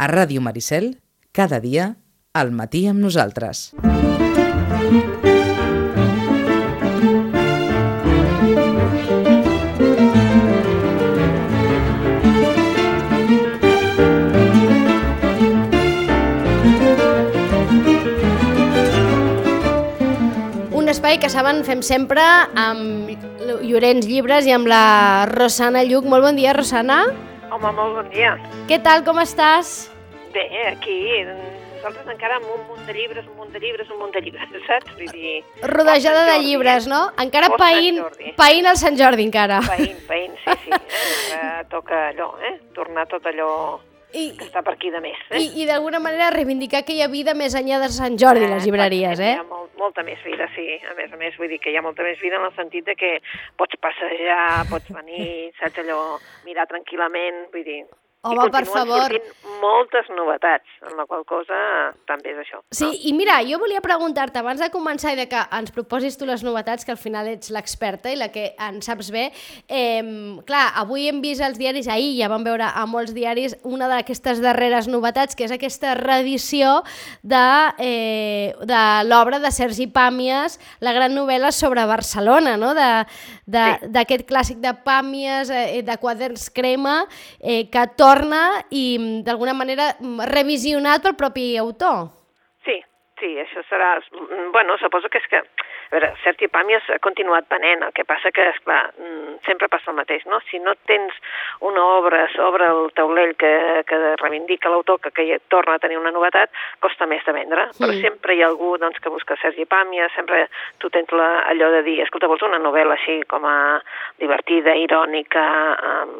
A Ràdio Maricel, cada dia, al matí amb nosaltres. Un espai que saben fem sempre amb Llorenç Llibres i amb la Rosana Lluc. Molt bon dia, Rosana. Home, molt bon dia. Què tal, com estàs? Bé, aquí nosaltres encara amb un munt de llibres, un munt de llibres, un munt de llibres, saps? Vull dir... Rodejada de llibres, no? Encara Post Jordi. païnt el Sant Jordi, encara. Païnt, païnt, sí, sí. Eh? Toca allò, eh? Tornar tot allò I, que està per aquí de més, eh? i, i d'alguna manera reivindicar que hi ha vida més enllà de Sant Jordi, les llibreries, eh? Hi ha molt, molta més vida, sí. A més a més, vull dir que hi ha molta més vida en el sentit de que pots passejar, pots venir, saps allò, mirar tranquil·lament, vull dir... Home, I per favor. moltes novetats, en la qual cosa també és això. Sí, i mira, jo volia preguntar-te, abans de començar i de que ens proposis tu les novetats, que al final ets l'experta i la que en saps bé, eh, clar, avui hem vist als diaris, ahir ja vam veure a molts diaris una d'aquestes darreres novetats, que és aquesta reedició de, eh, de l'obra de Sergi Pàmies, la gran novel·la sobre Barcelona, no? d'aquest Sí. clàssic de Pàmies, eh, de quaderns crema, eh, que torna i mm, d'alguna manera mm, revisionat pel propi autor. Sí, sí, això serà... mm, Bueno, suposo que és que... A veure, Sergi Pàmies ha continuat venent, el que passa que, esclar, mm, sempre passa el mateix, no? Si no tens una obra sobre el taulell que, que reivindica l'autor, que, que torna a tenir una novetat, costa més de vendre. Sí. Però sempre hi ha algú doncs, que busca Sergi Pàmies, sempre tu tens la, allò de dir, escolta, vols una novel·la així com a divertida, irònica, amb,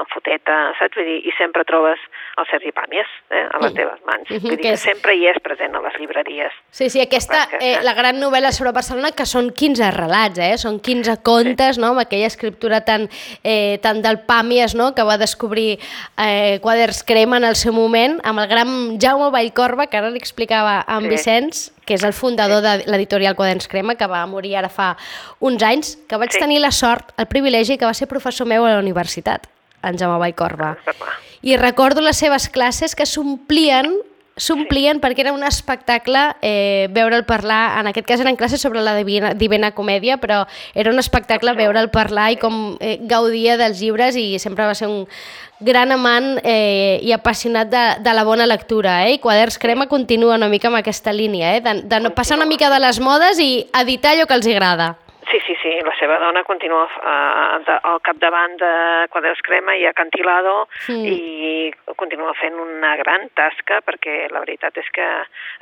amb foteta, saps? Vull dir, i sempre trobes el Sergi Pàmies eh, a les Sí. teves mans. Vull dir que que sempre hi és present a les llibreries. Sí, sí, aquesta, eh, eh? la gran novel·la sobre Barcelona, que són 15 relats, eh? són 15 contes, no? amb aquella escriptura tan, eh, tan del Pàmies, no? que va descobrir eh, Quaders Crema en el seu moment, amb el gran Jaume Vallcorba, que ara li explicava a en Sí. Vicenç, que és el fundador de l'editorial Quaderns Crema, que va morir ara fa uns anys, que vaig Sí. tenir la sort, el privilegi, que va ser professor meu a la universitat, en Jaume Vallcorba. Clar, I recordo les seves classes que s'omplien s'omplien perquè era un espectacle eh, veure'l parlar, en aquest cas eren classes sobre la Divina, Divina Comèdia, però era un espectacle veure'l parlar i com eh, gaudia dels llibres i sempre va ser un gran amant eh, i apassionat de, de la bona lectura, eh? I Quaderns Crema continua una mica amb aquesta línia, eh? De, de no passar una mica de les modes i editar allò que els agrada. Sí, sí, sí, la seva dona continua uh, de, al capdavant de Quadreus Crema i Acantilado Sí. i continua fent una gran tasca perquè la veritat és que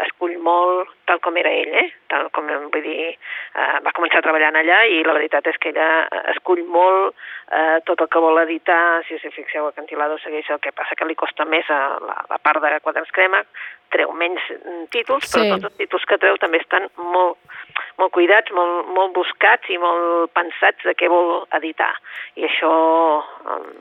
escull molt tal com era ell, eh? Tal com, vull dir, uh, va començar treballant allà i la veritat és que ella eh, escull molt uh, tot el que vol editar, si us hi fixeu, Acantilado segueix el que passa que li costa més a la, la part de Quadreus Crema, treu menys mm, títols, Sí. però tots els títols que treu també estan molt, molt cuidats, molt, molt buscats i molt pensats de què vol editar. I això,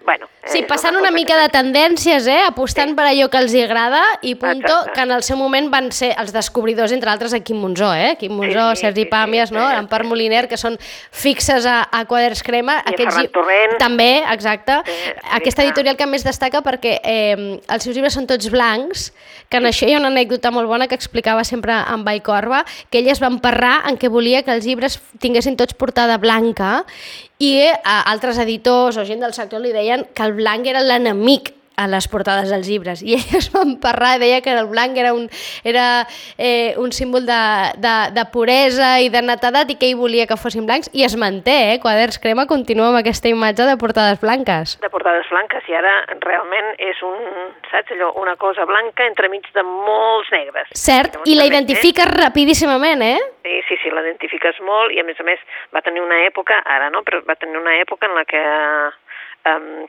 bueno... Sí, és passant una cosa mica que- de tendències, eh? apostant per allò que els hi agrada i punto, Exacte. que en el seu moment van ser els descobridors, entre altres, a Quim Monzó, eh? Quim Monzó, sí, Sergi sí, Pàmies, sí, no? sí. l'Empar Moliner, que són fixes a, a Quaders Crema. I a Ferran Torrent. També, exacte. Sí, sí, Aquesta editorial que més destaca perquè eh, els seus llibres són tots blancs, que en això hi ha una anècdota molt bona que explicava sempre en Vallcorba, que ell es va emparrar en què volia que els llibres tinguessin tots portada blanca i eh, altres editors o gent del sector li deien que el blanc era l'enemic a les portades dels llibres i ell es va emparrar i deia que el blanc era un, era, eh, un símbol de, de, de puresa i de netedat i que ell volia que fossin blancs i es manté, eh? Quaders Crema continua amb aquesta imatge de portades blanques. de portades blanques i ara realment és un, saps allò, una cosa blanca entremig de molts negres. Cert, Llavors i la identifiques rapidíssimament, eh? Sí, sí, sí, l'identifiques molt i a més a més va tenir una època, ara no, però va tenir una època en la que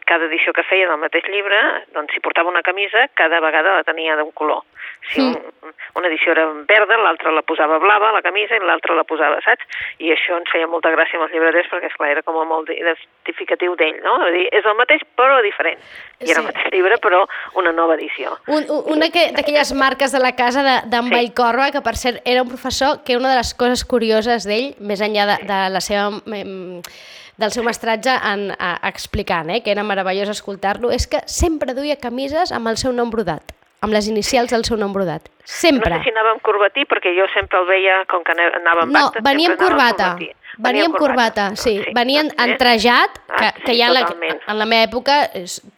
cada edició que feia del mateix llibre, doncs si portava una camisa, cada vegada la tenia d'un color. Si un, una edició era verda, l'altra la posava blava, la camisa, i l'altra la posava, saps? I això ens feia molta gràcia amb els llibreters perquè, esclar, era com a molt identificatiu d'ell, no? Vull dir, és el mateix però diferent. I era Sí. el mateix llibre però una nova edició. Un, un, una que- d'aquelles marques de la casa de- d'en Sí. Vallcorba, que per cert era un professor que una de les coses curioses d'ell, més enllà de, de la seva em, del seu mestratge en, a, explicant, eh, que era meravellós escoltar-lo, és que sempre duia camises amb el seu nom brodat. Amb les inicials del seu nom brodat. Sempre. No sé si anava amb corbatí, perquè jo sempre el veia, com que anava amb No, pactes, venia amb corbata. corbatí. Venia amb corbata, sí. doncs Venia doncs, eh? entrejat, que, Ah, que sí, ja en la, en la meva època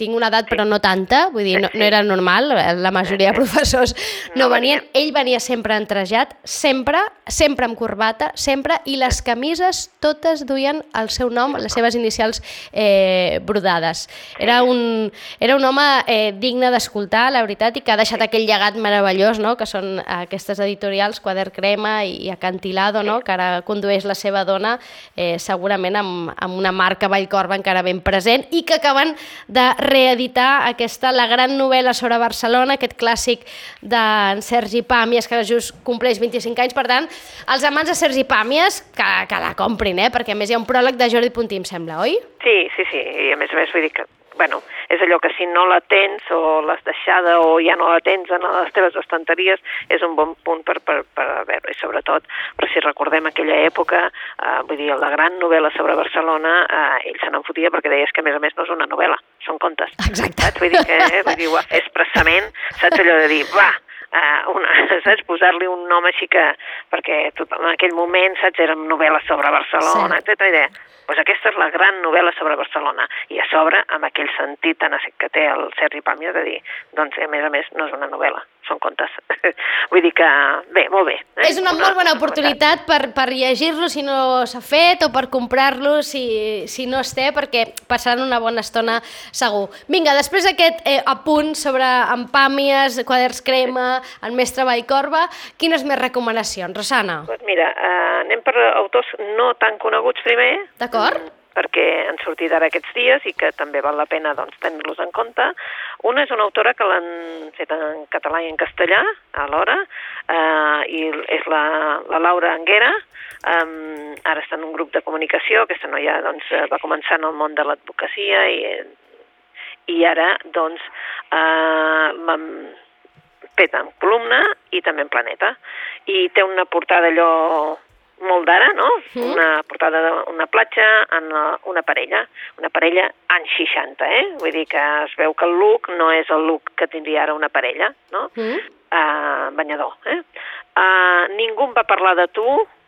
tinc una edat però no tanta, vull dir, no, no era normal, la majoria de professors no, No venien, venien. ell venia sempre entrejat, sempre, sempre amb corbata, sempre, i les camises totes duien el seu nom, les seves inicials eh, brodades. Era un, era un home eh, digne d'escoltar, la veritat, i que ha deixat aquell llegat meravellós, no?, que són aquestes editorials, Quader Crema i Acantilado, no?, que ara condueix la seva dona, eh, segurament amb, amb una marca Vallcorba encara ben present, i que acaben de reeditar aquesta, la gran novel·la sobre Barcelona, aquest clàssic d'en Sergi Pàmies, que just compleix 25 anys, per tant, els amants de Sergi Pàmies, que, que la comprin, eh? perquè a més hi ha un pròleg de Jordi Puntí, em sembla, oi? Sí, sí, sí, i a més a més vull dir que, bueno, és allò que si no la tens o l'has deixada o ja no la tens en les teves estanteries és un bon punt per, per, per veure, i sobretot, però si recordem aquella època, eh, vull dir, la gran novel·la sobre Barcelona, eh, ell se n'en fotia perquè deies que a més a més no és una novel·la, són contes. Exacte. Saps? Vull dir que eh, vull dir, expressament, saps allò de dir, va, uh, una, saps, posar-li un nom així que, perquè tot, en aquell moment, saps, eren novel·les sobre Barcelona, Cert. etc. I deia, doncs aquesta és la gran novel·la sobre Barcelona. I a sobre, amb aquell sentit tan que té el Sergi Pàmies de dir, doncs, a més a més, no és una novel·la, són contes. Vull dir que, bé, molt bé. Eh? És una molt bona oportunitat per, per llegir-lo si no s'ha fet o per comprar-lo si, si no es té, perquè passaran una bona estona segur. Vinga, després d'aquest eh, apunt sobre empàmies, quaders crema, el mestre Vallcorba, quines més recomanacions, Rosana? Doncs mira, eh, anem per autors no tan coneguts primer. D'acord. mm, perquè han sortit ara aquests dies i que també val la pena doncs, tenir-los en compte. Una és una autora que l'han fet en català i en castellà alhora, eh, i és la, la Laura Anguera, um, ara està en un grup de comunicació, aquesta noia doncs, eh, va començar en el món de l'advocacia i, i ara doncs, eh, m'han fet en columna i també en planeta. I té una portada allò molt d'ara, no? Mm. Una portada d'una platja en una parella, una parella anys 60, eh? Vull dir que es veu que el look no és el look que tindria ara una parella, no? Mm? uh, banyador. Eh? Uh, Ningú em va parlar de tu,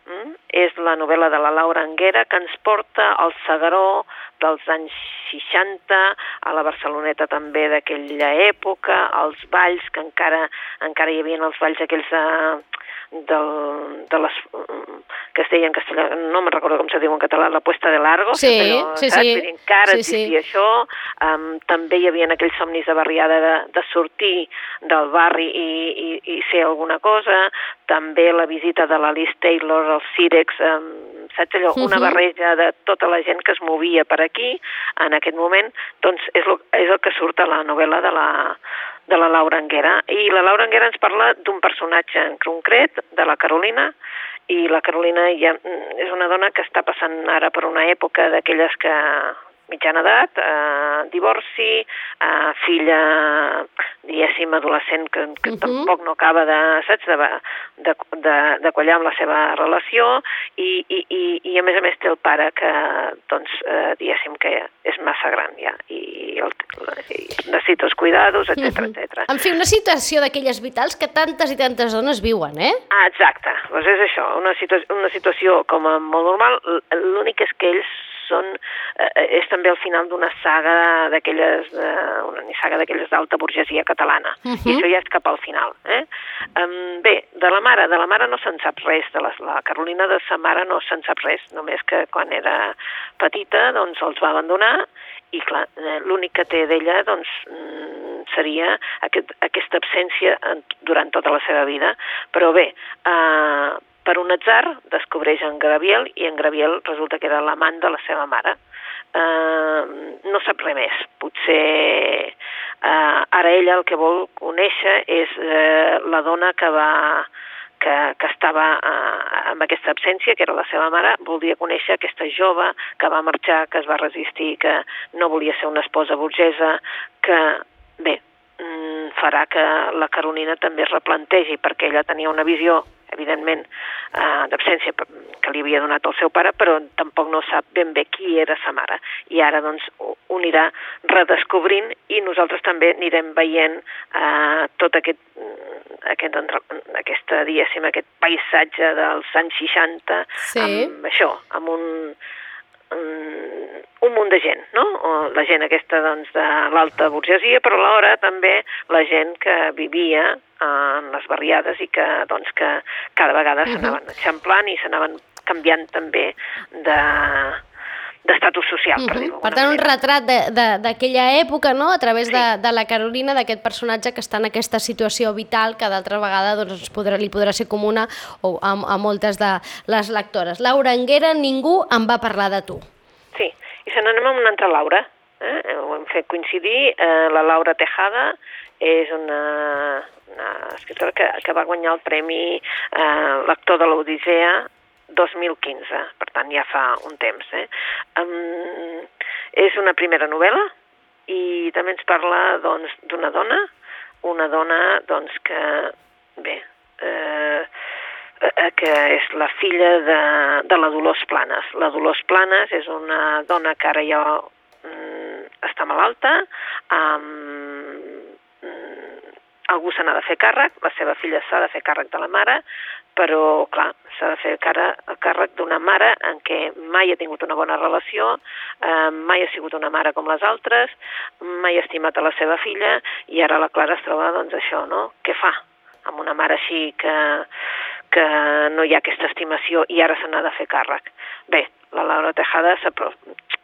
mm? és la novel·la de la Laura Anguera que ens porta al Segaró dels anys 60, a la Barceloneta també d'aquella època, als balls, que encara encara hi havia els balls aquells de, del, de les, que es deia en castellà, no me'n recordo com se diu en català, la puesta de largo, Sí, però, sí, saps? sí. Dir, encara Sí, existia sí. això, um, també hi havia aquells somnis de barriada de, de sortir del barri i, i, i ser alguna cosa, també la visita de l'Alice Taylor als Cirex, um, saps allò, una Mhm. barreja de tota la gent que es movia per aquí en aquest moment, doncs és, lo, és el que surt a la novel·la de la, de la Laura Anguera. I la Laura Anguera ens parla d'un personatge en concret, de la Carolina, i la Carolina ja, mm, és una dona que està passant ara per una època d'aquelles que mitjana edat, eh, divorci, eh, filla, diguéssim, adolescent que, que uh Mhm. -huh. tampoc no acaba de, saps, de, de, de, de quallar amb la seva relació i, i, i, i a més a més té el pare que, doncs, eh, diguéssim que és massa gran ja i, el, i necessita els cuidados, etc Mhm. etc. En fi, una situació d'aquelles vitals que tantes i tantes dones viuen, eh? Ah, exacte, doncs és això, una, situa una situació com a molt normal, l'únic és que ells són, eh, és també el final d'una saga d'aquelles, eh, una saga d'aquelles d'alta burgesia catalana, Mhm. i això ja és cap al final. Eh? Um, bé, de la mare, de la mare no se'n sap res, de la, la Carolina de sa mare no se'n sap res, només que quan era petita doncs els va abandonar i clar, eh, l'únic que té d'ella doncs, mm, seria aquest, aquesta absència durant tota la seva vida. Però bé, eh, per un atzar descobreix en Graviel i en Graviel resulta que era l'amant de la seva mare. Eh, no sap res més. Potser eh, ara ella el que vol conèixer és eh, la dona que va que, que estava eh, amb aquesta absència, que era la seva mare, voldria conèixer aquesta jove que va marxar, que es va resistir, que no volia ser una esposa burgesa, que, bé, mm, farà que la Carolina també es replantegi, perquè ella tenia una visió evidentment, eh, d'absència que li havia donat el seu pare, però tampoc no sap ben bé qui era sa mare. I ara, doncs, ho, anirà redescobrint i nosaltres també anirem veient eh, tot aquest, aquest, aquesta, diguéssim, aquest paisatge dels anys 60 sí. amb això, amb un, un munt de gent, no? O la gent aquesta doncs, de l'alta burgesia, però alhora també la gent que vivia en les barriades i que, doncs, que cada vegada s'anaven eixamplant i s'anaven canviant també de, d'estatus social, uh -huh. per dir-ho Per tant, un retrat d'aquella època, no?, a través sí. de, de la Carolina, d'aquest personatge que està en aquesta situació vital que d'altra vegada doncs, podrà, li podrà ser comuna o a, a moltes de les lectores. Laura Anguera, ningú em va parlar de tu. Sí, i se n'anem amb una altra Laura, eh? ho hem fet coincidir, eh, la Laura Tejada és una, una escriptora que, que va guanyar el premi eh, lector de l'Odissea 2015, per tant ja fa un temps. Eh? Um, és una primera novel·la i també ens parla doncs, d'una doncs, dona, una dona doncs, que, bé, eh, eh, que és la filla de, de la Dolors Planes. La Dolors Planes és una dona que ara ja mm, està malalta, um, algú se n'ha de fer càrrec, la seva filla s'ha de fer càrrec de la mare, però, clar, s'ha de fer càrrec d'una mare en què mai ha tingut una bona relació, eh, mai ha sigut una mare com les altres, mai ha estimat a la seva filla, i ara la Clara es troba, doncs, això, no? Què fa amb una mare així que, que no hi ha aquesta estimació i ara se n'ha de fer càrrec? Bé, la Laura Tejada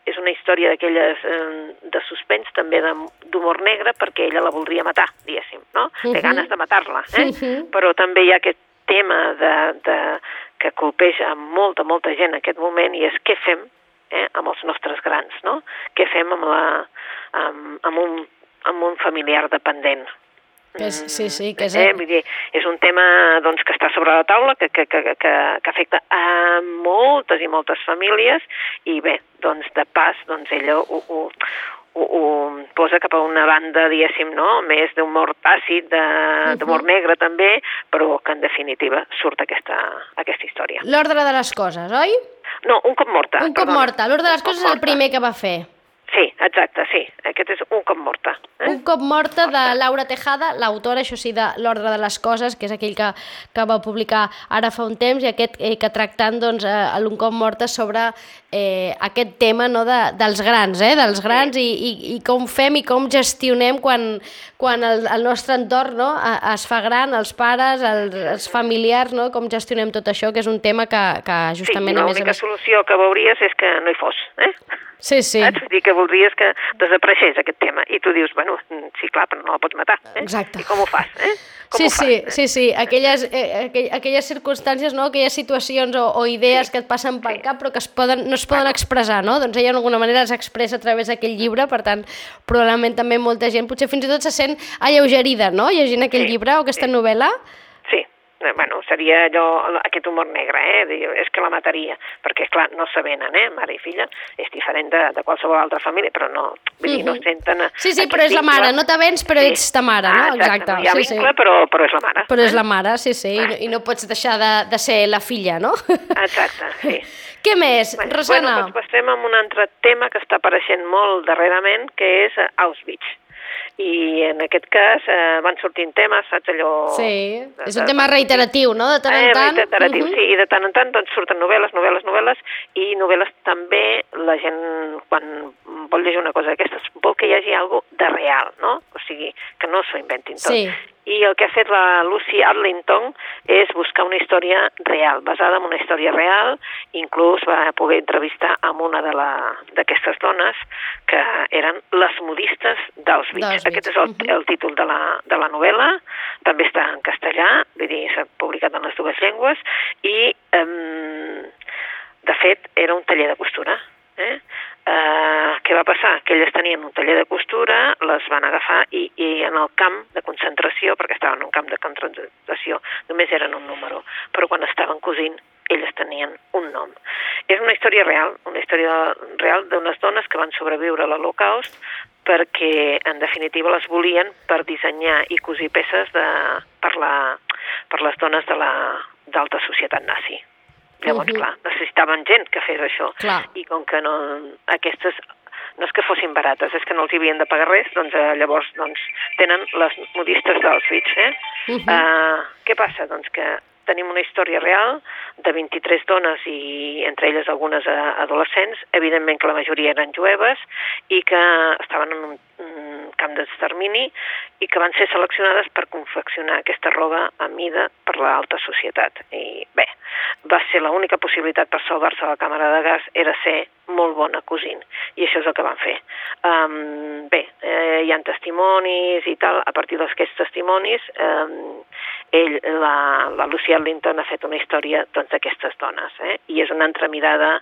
és una història d'aquelles eh, de suspens, també d'humor negre, perquè ella la voldria matar, diguéssim, no? Uh -huh. Té ganes de matar-la, eh? Uh -huh. Però també hi ha aquest tema de, de, que colpeja molta, molta gent en aquest moment i és què fem eh, amb els nostres grans, no? Què fem amb, la, amb, amb, un, amb un familiar dependent. Que és, sí, sí, que és... Eh, vull dir, és un tema doncs, que està sobre la taula, que, que, que, que, que afecta a moltes i moltes famílies, i bé, doncs de pas, doncs ella ho, ho, ho, ho posa cap a una banda, diguéssim, no? més d'humor àcid, d'humor uh -huh. negre també, però que en definitiva surt aquesta, aquesta història. L'ordre de les coses, oi? No, un cop morta. Un cop perdona. morta. L'ordre de les coses és el primer que va fer. Sí, exacte, sí. Aquest és un cop morta. Eh? Un cop morta de Laura Tejada, l'autora, això sí, de L'ordre de les coses, que és aquell que, que va publicar ara fa un temps, i aquest eh, que tractant doncs, eh, l'un cop morta sobre eh, aquest tema no, de, dels grans, eh, dels grans sí. i, i, i com fem i com gestionem quan, quan el, el nostre entorn no, es fa gran, els pares, els, els familiars, no, com gestionem tot això, que és un tema que, que justament... Sí, l'única més... solució que veuries és que no hi fos, eh? Sí, sí. Saps? Vull dir que voldries que desapareixés aquest tema. I tu dius, bueno, sí, clar, però no la pots matar. Eh? Exacte. I com ho fas? Eh? Com sí, ho fas? sí, sí, sí. Aquelles, eh, aquell, aquelles circumstàncies, no? aquelles situacions o, o idees sí. que et passen pel sí. cap però que es poden, no es poden bueno. expressar, no? Doncs ella d'alguna manera les expressa a través d'aquell llibre, per tant, probablement també molta gent potser fins i tot se sent alleugerida, no?, llegint aquell sí. llibre o aquesta sí. novel·la. Eh, bueno, seria allò, aquest humor negre, eh? és que la mataria, perquè, clar, no s'avenen, eh? Mare i filla, és diferent de, de qualsevol altra família, però no, vull dir, no senten... Sí, sí, però és la mare, no t'avens, però sí. ets ta mare, no? Ah, exacte, exacte. No hi ha sí, vincle, sí. però, però és la mare. Però és la mare, sí, sí, i, no, i no pots deixar de, de ser la filla, no? Exacte, sí. Què més, bueno, Rosana? Bueno, doncs estem amb un altre tema que està apareixent molt darrerament, que és Auschwitz i en aquest cas eh, van sortint temes, saps allò... Sí, és un tema reiteratiu, no?, de tant en eh, tant. Reiteratiu, uh -huh. sí, i de tant en tant doncs, surten novel·les, novel·les, novel·les, i novel·les també, la gent, quan vol llegir una cosa d'aquestes, vol que hi hagi alguna de real, no? O sigui, que no s'ho inventin tot. Sí i el que ha fet la Lucy Arlington és buscar una història real, basada en una història real, inclús va poder entrevistar amb una d'aquestes dones que eren les modistes d'Auschwitz. Aquest és el, el títol de la, de la novel·la, també està en castellà, vull dir, s'ha publicat en les dues llengües, i, um, de fet, era un taller de costura. Eh? Eh, què va passar? Que elles tenien un taller de costura, les van agafar i, i en el camp de concentració, perquè estaven en un camp de concentració, només eren un número, però quan estaven cosint elles tenien un nom. És una història real, una història real d'unes dones que van sobreviure a l'Holocaust perquè, en definitiva, les volien per dissenyar i cosir peces de, per, la, per les dones de la d'alta societat nazi. Llavors, Mhm. clar, necessitaven gent que fes això. Clar. I com que no, aquestes no és que fossin barates, és que no els hi havien de pagar res, doncs eh, llavors doncs, tenen les modistes d'Auschwitz. Eh? Uh, què passa? Doncs que tenim una història real de 23 dones i entre elles algunes eh, adolescents, evidentment que la majoria eren jueves i que estaven en un, camp d'extermini i que van ser seleccionades per confeccionar aquesta roba a mida per l'alta societat. I bé, va ser l'única possibilitat per salvar-se de la càmera de gas era ser molt bona cosint, i això és el que van fer. Um, bé, eh, hi ha testimonis i tal, a partir d'aquests testimonis, um, ell, la, la Lucy Arlington ha fet una història doncs, d'aquestes dones, eh? i és una entremirada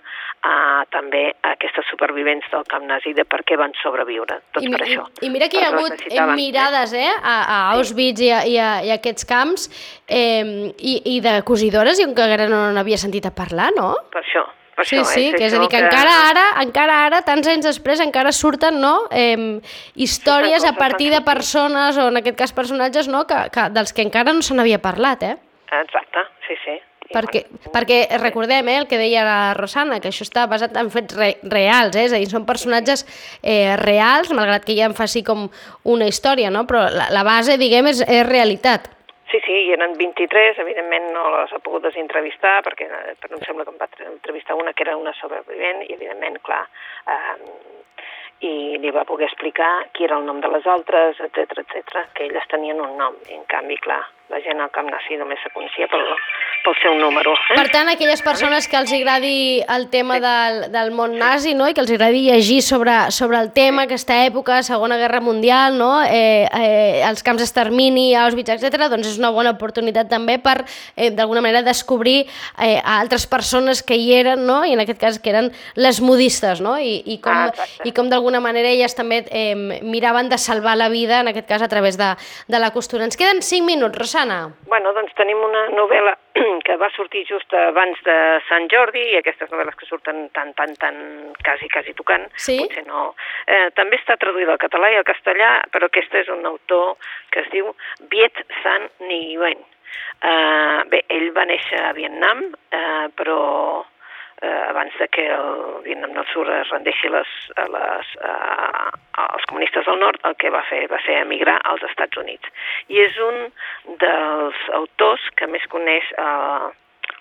a, també a aquestes supervivents del camp nazi de per què van sobreviure, doncs I, per i, això. I mira que hi ha hagut eh, mirades eh, a, a Auschwitz i a, i, a, i a aquests camps eh, i, i de cosidores i on que encara no n'havia sentit a parlar, no? Per això. Per Sí, això, sí, és que és a dir, que encara ara, encara ara, tants anys després, encara surten no, eh, històries a partir de persones, o en aquest cas personatges, no, que, que, dels que encara no se n'havia parlat, eh? Exacte, sí, sí. I Perquè, bueno, perquè recordem eh, el que deia la Rosana, que això està basat en fets re, reals, eh? és a dir, són personatges eh, reals, malgrat que ja en faci com una història, no? però la, la base, diguem, és, és realitat. Sí, sí, hi eren 23, evidentment no les ha pogut desintervistar, perquè eh, però em sembla que em va entrevistar una que era una sobrevivent, i evidentment, clar, eh, i li va poder explicar qui era el nom de les altres, etc etc, que elles tenien un nom, i en canvi, clar, la gent al Camp Nazi només se coneixia pel, pel seu número. Eh? Per tant, aquelles persones que els agradi el tema del, del món nazi no? i que els agradi llegir sobre, sobre el tema, aquesta època, Segona Guerra Mundial, no? eh, eh, els camps d'extermini, Auschwitz, etc., doncs és una bona oportunitat també per, eh, d'alguna manera, descobrir eh, a altres persones que hi eren, no? i en aquest cas que eren les modistes, no? I, i com, Ah, exacte. i com d'alguna manera elles també eh, miraven de salvar la vida, en aquest cas a través de, de la costura. Ens queden 5 minuts, Rosana. Bueno, doncs tenim una novel·la que va sortir just abans de Sant Jordi i aquestes novel·les que surten tan, tan, tan, quasi, quasi tocant, Sí? potser no. Eh, també està traduïda al català i al castellà, però aquest és un autor que es diu Viet San Nguyen. Eh, bé, ell va néixer a Vietnam, eh, però eh, abans de que el Vietnam del Sud es rendeixi les, a les, a, als comunistes del nord, el que va fer va ser emigrar als Estats Units. I és un dels autors que més coneix eh,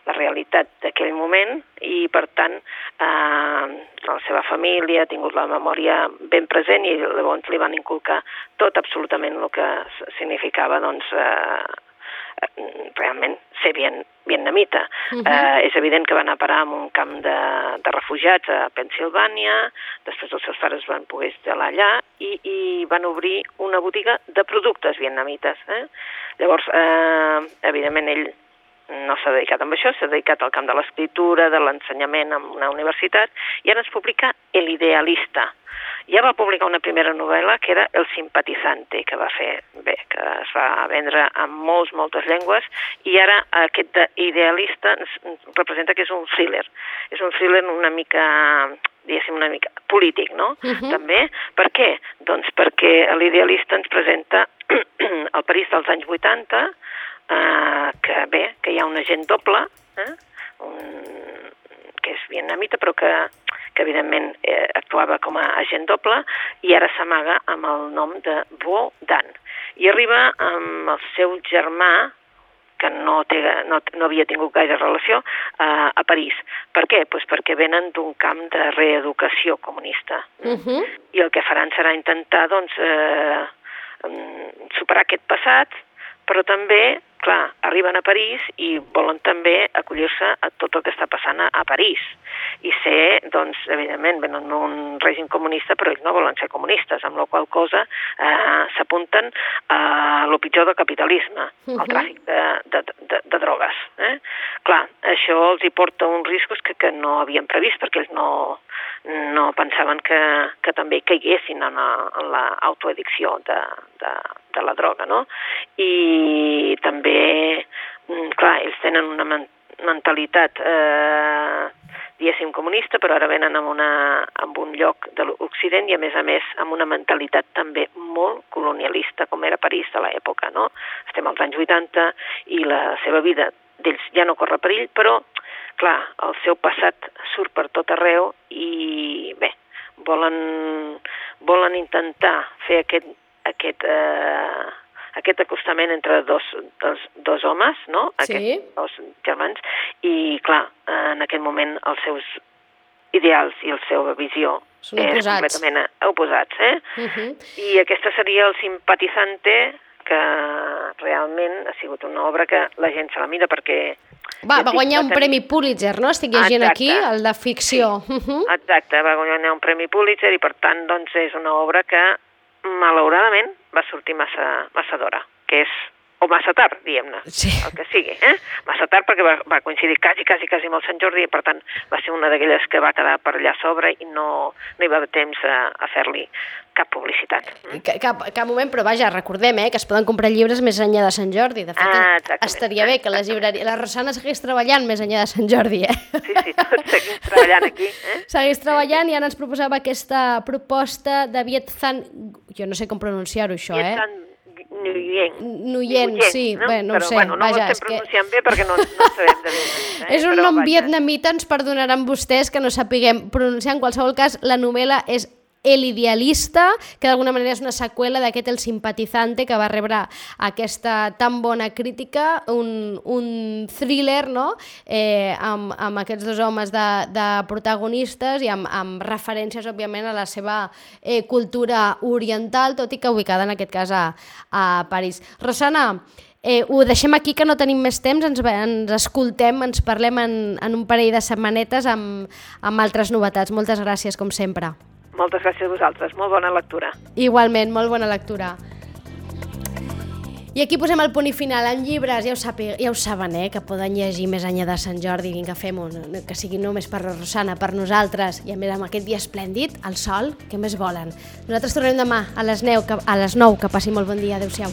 la realitat d'aquell moment i, per tant, eh, la seva família ha tingut la memòria ben present i llavors li van inculcar tot absolutament el que significava doncs, eh, realment ser bien, vietnamita. Uh -huh. eh, és evident que va anar a parar a un camp de, de refugiats a Pensilvània, després els seus pares van poder instal·lar allà i, i van obrir una botiga de productes vietnamites. Eh? Llavors, eh, evidentment, ell no s'ha dedicat a això, s'ha dedicat al camp de l'escriptura, de l'ensenyament en una universitat, i ara ens publica El idealista. Ja va publicar una primera novel·la que era El simpatizante, que va fer bé, que es va vendre en molts, moltes llengües, i ara aquest de idealista ens, representa que és un thriller. És un thriller una mica diguéssim, una mica polític, no? Mhm. També. Per què? Doncs perquè l'idealista ens presenta el París dels anys 80, eh, que bé, que hi ha un agent doble, eh, un, que és vietnamita, però que, que evidentment eh, actuava com a agent doble, i ara s'amaga amb el nom de Vo Dan. I arriba amb el seu germà, que no, té, no, no havia tingut gaire relació, eh, a París. Per què? Pues perquè venen d'un camp de reeducació comunista. Uh -huh. I el que faran serà intentar doncs, eh, mm, superar aquest passat, però també, clar, arriben a París i volen també acollir-se a tot el que està passant a, París i ser, doncs, evidentment, venen d'un règim comunista, però ells no volen ser comunistes, amb la qual cosa eh, s'apunten a lo pitjor del capitalisme, Mhm. el tràfic de, de, de, de drogues. Eh? Clar, això els hi porta uns riscos que, que no havien previst, perquè ells no, no pensaven que, que també caiguessin en, la, en l'autoaddicció de, de, de la droga, no? I també, mm, clar, ells tenen una men mentalitat, eh, diguéssim, comunista, però ara venen amb, una, amb un lloc de l'Occident i, a més a més, amb una mentalitat també molt colonialista, com era París de l'època, no? Estem als anys 80 i la seva vida d'ells ja no corre perill, però, clar, el seu passat surt per tot arreu i, bé, volen, volen intentar fer aquest, aquest, eh, aquest acostament entre dos, dos, dos homes, no? Sí. Aquests dos germans, i, clar, en aquest moment els seus ideals i la seva visió Són és oposats. completament oposats, eh? Uh -huh. I aquesta seria el simpatizante que realment ha sigut una obra que la gent se la mira perquè... Va, va guanyar un premi Pulitzer, no? Estic llegint Exacte. aquí, el de ficció. Uh -huh. Exacte, va guanyar un premi Pulitzer i per tant doncs, és una obra que malauradament va sortir massa, massa d'hora, que és o massa tard, diguem-ne, Sí. el que sigui, eh? Massa tard perquè va, va coincidir quasi, quasi, quasi amb el Sant Jordi i per tant va ser una d'aquelles que va quedar per allà a sobre i no, no hi va haver temps a, a fer-li cap publicitat. Ca- Cap, cap moment, però vaja, recordem eh, que es poden comprar llibres més enllà de Sant Jordi. De fet, Ah, exactament. estaria bé que les llibreries... La Rosana segueix treballant més enllà de Sant Jordi, eh? Sí, sí, tots seguim treballant aquí, eh? Segueix treballant i ara ens proposava aquesta proposta de Viet Zan... Jo no sé com pronunciar-ho, això, eh? estan Nuyen. Nuyen, sí, bé, no ho però, sé, Bueno, no vaja, ho estem que- pronunciant bé perquè no, no sabem de eh? És un però, nom vaja. vietnamita, ens perdonaran vostès que no sapiguem pronunciar. En qualsevol cas, la novel·la és El idealista, que d'alguna manera és una seqüela d'aquest El simpatizante, que va rebre aquesta tan bona crítica, un, un thriller no? eh, amb, amb aquests dos homes de, de protagonistes i amb, amb referències, òbviament, a la seva eh, cultura oriental, tot i que ubicada en aquest cas a, a París. Rosana, Eh, ho deixem aquí, que no tenim més temps, ens, ens escoltem, ens parlem en, en un parell de setmanetes amb, amb altres novetats. Moltes gràcies, com sempre. Moltes gràcies a vosaltres, molt bona lectura. Igualment, molt bona lectura. I aquí posem el punt i final en llibres, ja ho, sàpiga, ja ho saben, eh, que poden llegir més enllà de Sant Jordi, vinga, fem-ho, que sigui només per la Rosana, per nosaltres, i a més amb aquest dia esplèndid, el sol, què més volen? Nosaltres tornem demà a les, 9, que, a les 9, que passi molt bon dia, adeu-siau.